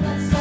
That's